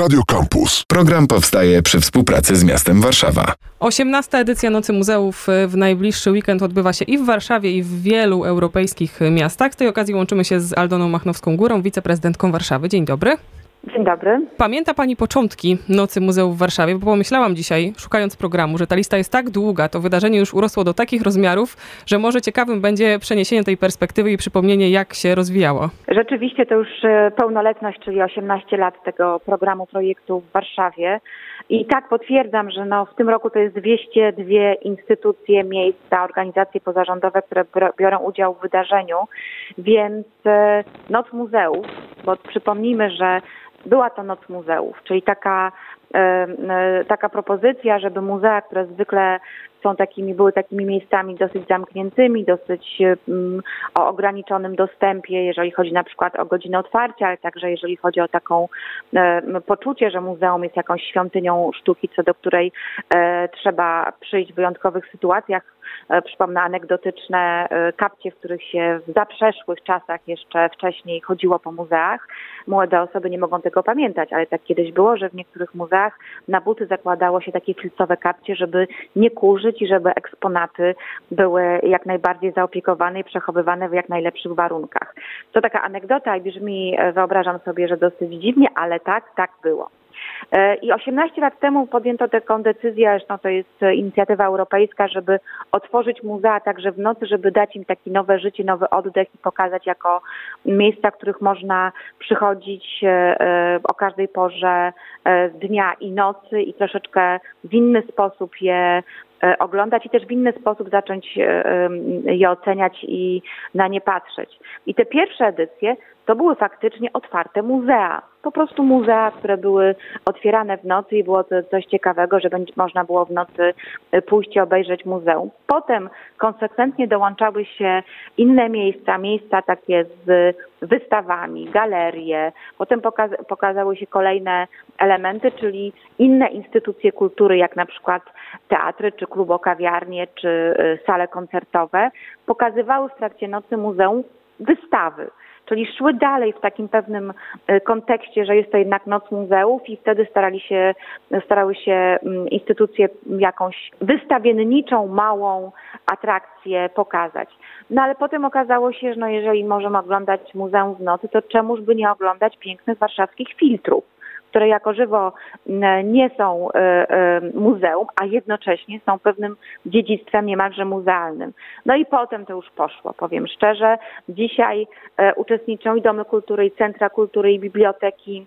Radio Campus. Program powstaje przy współpracy z miastem Warszawa. 18. edycja Nocy Muzeów w najbliższy weekend odbywa się i w Warszawie, i w wielu europejskich miastach. Z tej okazji łączymy się z Aldoną Machnowską-Górą, wiceprezydentką Warszawy. Dzień dobry. Dzień dobry. Pamięta Pani początki Nocy Muzeów w Warszawie? Bo pomyślałam dzisiaj, szukając programu, że ta lista jest tak długa, to wydarzenie już urosło do takich rozmiarów, że może ciekawym będzie przeniesienie tej perspektywy i przypomnienie, jak się rozwijało. Rzeczywiście to już e, pełnoletność, czyli 18 lat tego programu projektu w Warszawie. I tak potwierdzam, że no w tym roku to jest 202 instytucje, miejsca, organizacje pozarządowe, które biorą udział w wydarzeniu. Więc e, Noc Muzeów, bo przypomnijmy, że była to Noc Muzeów, czyli taka, taka propozycja, żeby muzea, które zwykle są takimi, były takimi miejscami dosyć zamkniętymi, dosyć um, o ograniczonym dostępie, jeżeli chodzi na przykład o godzinę otwarcia, ale także jeżeli chodzi o taką e, poczucie, że muzeum jest jakąś świątynią sztuki, co do której e, trzeba przyjść w wyjątkowych sytuacjach. E, przypomnę anegdotyczne e, kapcie, w których się w zaprzeszłych czasach jeszcze wcześniej chodziło po muzeach. Młode osoby nie mogą tego pamiętać, ale tak kiedyś było, że w niektórych muzeach na buty zakładało się takie filcowe kapcie, żeby nie kurzyć i żeby eksponaty były jak najbardziej zaopiekowane i przechowywane w jak najlepszych warunkach. To taka anegdota i brzmi, e, wyobrażam sobie, że dosyć dziwnie, ale tak, tak było. E, I 18 lat temu podjęto taką decyzję, zresztą to jest inicjatywa europejska, żeby otworzyć muzea także w nocy, żeby dać im taki nowe życie, nowy oddech i pokazać jako miejsca, których można przychodzić e, o każdej porze dnia i nocy i troszeczkę w inny sposób je E, oglądać i też w inny sposób zacząć e, je oceniać i na nie patrzeć. I te pierwsze edycje to były faktycznie otwarte muzea. Po prostu muzea, które były otwierane w nocy i było to coś ciekawego, że będzie, można było w nocy e, pójść i obejrzeć muzeum. Potem konsekwentnie dołączały się inne miejsca, miejsca takie z wystawami, galerie. Potem pokaz pokazały się kolejne elementy, czyli inne instytucje kultury, jak na przykład teatry, czy klubokawiarnie, czy y, sale koncertowe, pokazywały w trakcie nocy muzeum wystawy czyli szły dalej w takim pewnym y, kontekście, że jest to jednak noc muzeów i wtedy starali się, starały się mm, instytucje jakąś wystawienniczą, małą atrakcję pokazać. No ale potem okazało się, że no jeżeli możemy oglądać muzeum w nocy, to czemuż by nie oglądać pięknych warszawskich filtrów które jako żywo nie są e, e, muzeum, a jednocześnie są pewnym dziedzictwem niemalże muzealnym. No i potem to już poszło, powiem szczerze. Dzisiaj e, uczestniczą i domy kultury, i centra kultury, i biblioteki,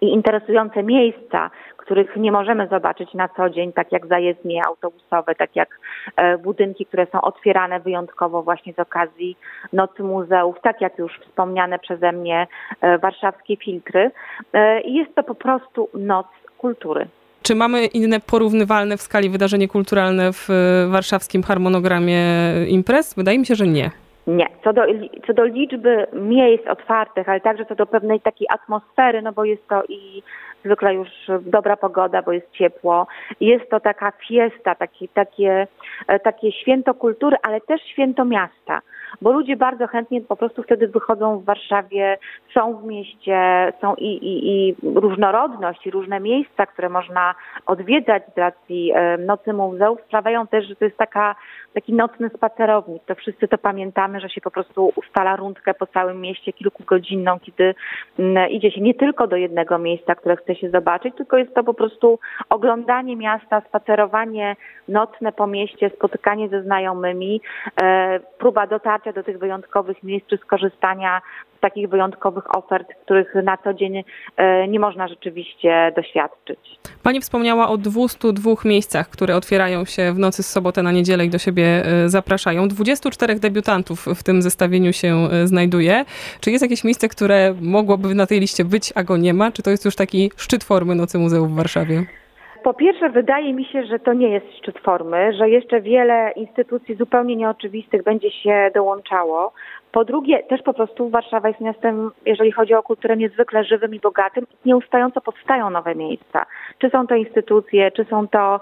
i interesujące miejsca, których nie możemy zobaczyć na co dzień, tak jak zajezdnie autobusowe, tak jak e, budynki, które są otwierane wyjątkowo właśnie z okazji Nocy Muzeów, tak jak już wspomniane przeze mnie e, warszawskie filtry. E, jest to po prostu noc kultury. Czy mamy inne porównywalne w skali wydarzenie kulturalne w warszawskim harmonogramie imprez? Wydaje mi się, że nie. Nie. Co do, co do liczby miejsc otwartych, ale także co do pewnej takiej atmosfery, no bo jest to i zwykle już dobra pogoda, bo jest ciepło. Jest to taka fiesta, taki, takie, e, takie święto kultury, ale też święto miasta, bo ludzie bardzo chętnie po prostu wtedy wychodzą w Warszawie, są w mieście, są i, i, i różnorodność, i różne miejsca, które można odwiedzać z racji e, Nocy Muzeów sprawiają też, że to jest taka, taki nocny spacerownik. To wszyscy to pamiętamy, że się po prostu ustala rundkę po całym mieście kilkugodzinną, kiedy mm, idzie się nie tylko do jednego miejsca, które chce się zobaczyć, tylko jest to po prostu oglądanie miasta, spacerowanie nocne po mieście, spotykanie ze znajomymi, e, próba dotarcia do tych wyjątkowych miejsc czy skorzystania z takich wyjątkowych ofert, których na co dzień e, nie można rzeczywiście doświadczyć. Pani wspomniała o 202 miejscach, które otwierają się w nocy z soboty na niedzielę i do siebie e, zapraszają. 24 debiutantów w tym zestawieniu się znajduje. Czy jest jakieś miejsce, które mogłoby na tej liście być, a go nie ma? Czy to jest już taki szczyt formy Nocy Muzeów w Warszawie? Po pierwsze, wydaje mi się, że to nie jest szczyt formy, że jeszcze wiele instytucji zupełnie nieoczywistych będzie się dołączało. Po drugie, też po prostu Warszawa jest miastem, jeżeli chodzi o kulturę, niezwykle żywym i bogatym. Nieustająco powstają nowe miejsca. Czy są to instytucje, czy są to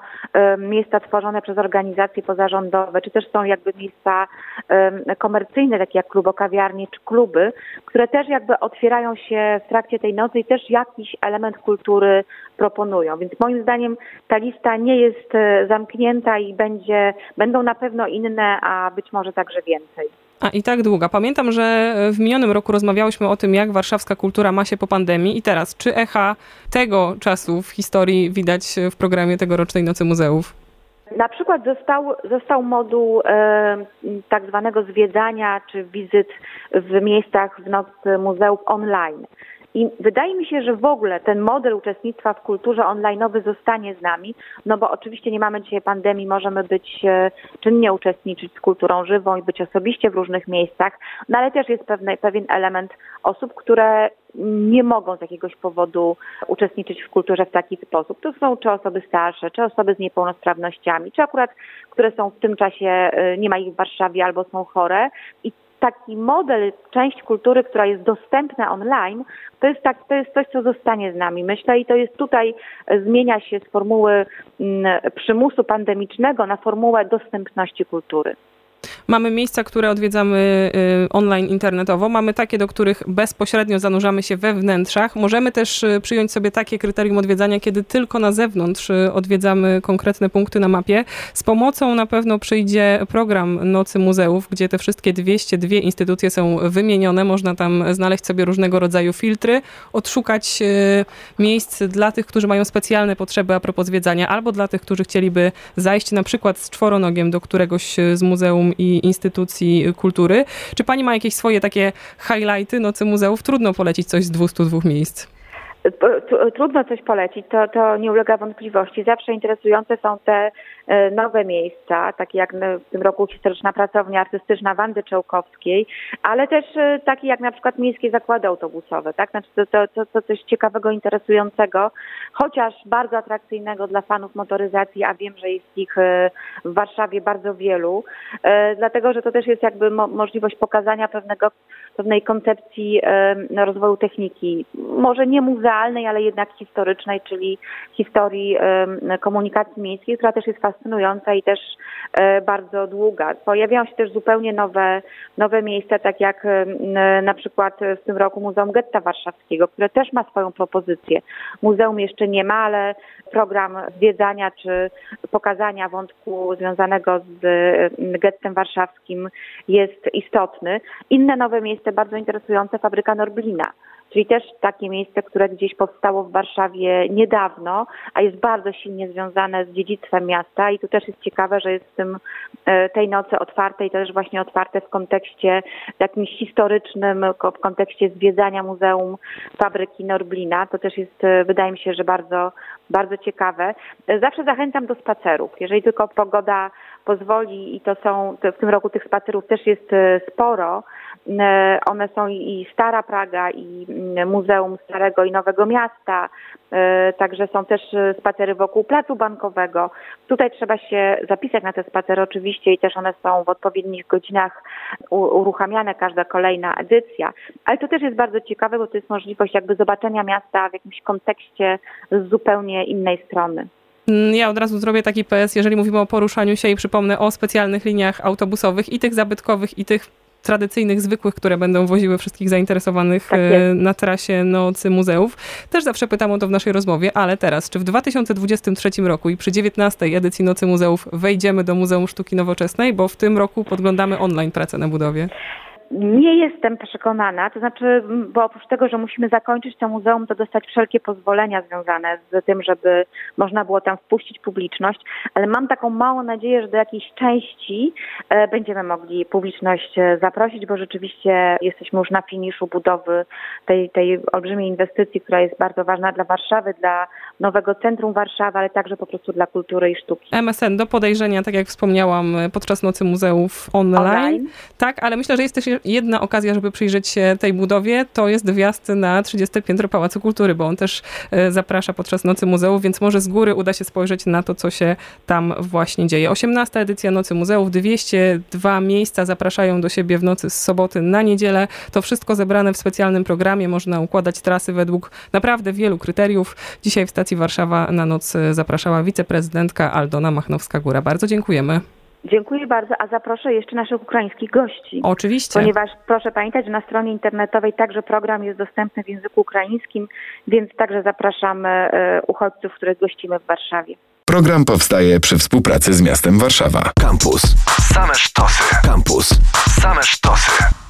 miejsca tworzone przez organizacje pozarządowe, czy też są jakby miejsca komercyjne, takie jak klubokawiarnie czy kluby, które też jakby otwierają się w trakcie tej nocy i też jakiś element kultury proponują. Więc moim zdaniem ta lista nie jest e, zamknięta i będzie, będą na pewno inne, a być może także więcej. A i tak długa. Pamiętam, że w minionym roku rozmawiałyśmy o tym, jak warszawska kultura ma się po pandemii. I teraz, czy echa tego czasu w historii widać w programie tegorocznej Nocy Muzeów? Na przykład został, został moduł e, tak zwanego zwiedzania czy wizyt w miejscach w Nocy Muzeów online. I wydaje mi się, że w ogóle ten model uczestnictwa w kulturze online'owy zostanie z nami, no bo oczywiście nie mamy dzisiaj pandemii, możemy być e, czynnie uczestniczyć z kulturą żywą i być osobiście w różnych miejscach, no ale też jest pewne, pewien element osób, które nie mogą z jakiegoś powodu uczestniczyć w kulturze w taki sposób. To są czy osoby starsze, czy osoby z niepełnosprawnościami, czy akurat, które są w tym czasie, e, nie ma ich w Warszawie albo są chore i taki model, część kultury, która jest dostępna online, to jest, tak, to jest coś, co zostanie z nami, myślę, i to jest tutaj, e, zmienia się z formuły mm, przymusu pandemicznego na formułę dostępności kultury. Mamy miejsca, które odwiedzamy y, online internetowo, mamy takie, do których bezpośrednio zanurzamy się we wnętrzach. Możemy też y, przyjąć sobie takie kryterium odwiedzania, kiedy tylko na zewnątrz y, odwiedzamy konkretne punkty na mapie. Z pomocą na pewno przyjdzie program Nocy Muzeów, gdzie te wszystkie 202 instytucje są wymienione. Można tam znaleźć sobie różnego rodzaju filtry, odszukać miejsc dla tych, którzy mają specjalne potrzeby a propos zwiedzania, albo dla tych, którzy chcieliby zajść na przykład z czworonogiem do któregoś z muzeum i instytucji kultury. Czy pani ma jakieś swoje takie highlighty Nocy Muzeów? Trudno polecić coś z 202 miejsc. Trudno coś polecić, to, to nie ulega wątpliwości. Zawsze interesujące są te E, nowe miejsca, takie jak w tym roku historyczna pracownia artystyczna Wandy Czełkowskiej, ale też e, takie jak na przykład miejskie zakłady autobusowe, tak? Znaczy to, to, to, to coś ciekawego, interesującego, chociaż bardzo atrakcyjnego dla fanów motoryzacji, a wiem, że jest ich e, w Warszawie bardzo wielu, dlatego że to też jest jakby mo możliwość pokazania pewnego, pewnej koncepcji rozwoju techniki, może nie muzealnej, ale jednak historycznej, czyli historii komunikacji miejskiej, która też jest fascynująca i też e, bardzo długa. Pojawiają się też zupełnie nowe, nowe miejsca, tak jak na przykład w tym roku Muzeum Getta Warszawskiego, które też ma swoją propozycję. Muzeum jeszcze nie ma, ale program zwiedzania czy pokazania wątku związanego z gettem warszawskim jest istotny. Inne nowe miejsce bardzo interesujące, fabryka Norblina czyli też takie miejsce, które gdzieś powstało w Warszawie niedawno, a jest bardzo silnie związane z dziedzictwem miasta i tu też jest ciekawe, że jest w tym e, tej nocy otwarte i to też właśnie otwarte w kontekście jakimś historycznym, w kontekście zwiedzania Muzeum Fabryki Norblina. To też jest, e, wydaje mi się, że bardzo, bardzo ciekawe. E, zawsze zachęcam do spacerów. Jeżeli tylko pogoda pozwoli i to są, to w tym roku tych spacerów też jest sporo, one są i Stara Praga, i mm, Muzeum Starego i Nowego Miasta, e, także są też spacery wokół Placu Bankowego. Tutaj trzeba się zapisać na te spacery oczywiście i też one są w odpowiednich godzinach uruchamiane, każda kolejna edycja. Ale to też jest bardzo ciekawe, bo to jest możliwość jakby zobaczenia miasta w jakimś kontekście z zupełnie innej strony. Mm, ja od razu zrobię taki PS, jeżeli mówimy o poruszaniu się i przypomnę o specjalnych liniach autobusowych i tych zabytkowych i tych tradycyjnych, zwykłych, które będą woziły wszystkich zainteresowanych tak e, na trasie Nocy Muzeów. Też zawsze pytam o to w naszej rozmowie, ale teraz, czy w 2023 roku i przy 19 edycji Nocy Muzeów wejdziemy do Muzeum Sztuki Nowoczesnej, bo w tym roku podglądamy online pracę na budowie? Nie jestem przekonana, to znaczy, bo oprócz tego, że musimy zakończyć to muzeum, to dostać wszelkie pozwolenia związane z tym, żeby można było tam wpuścić publiczność, ale mam taką małą nadzieję, że do jakiejś części e, będziemy mogli publiczność e, zaprosić, bo rzeczywiście jesteśmy już na finiszu budowy tej, tej olbrzymiej inwestycji, która jest bardzo ważna dla Warszawy, dla nowego centrum Warszawy, ale także po prostu dla kultury i sztuki. MSN do podejrzenia, tak jak wspomniałam, podczas Nocy Muzeów online. online. Tak, ale myślę, że jest też jedna okazja, żeby przyjrzeć się tej budowie, to jest wjazd na 30 piętro Pałacu Kultury, bo on też e, zaprasza podczas Nocy Muzeów, więc może z góry uda się spojrzeć na to, co się tam właśnie dzieje. 18 edycja Nocy Muzeów, 202 miejsca zapraszają do siebie w nocy z soboty na niedzielę. To wszystko zebrane w specjalnym programie. Można układać trasy według naprawdę wielu kryteriów. Dzisiaj w stacji Warszawa na noc zapraszała wiceprezydentka Aldona Machnowska-Góra. Bardzo dziękujemy. Dziękuję bardzo, a zaproszę jeszcze naszych ukraińskich gości. Oczywiście. Ponieważ proszę pamiętać, że na stronie internetowej także program jest dostępny w języku ukraińskim, więc także zapraszamy e, uchodźców, których gościmy w Warszawie. Program powstaje przy współpracy z miastem Warszawa. Campus. Same sztosy. Campus. Same sztosy.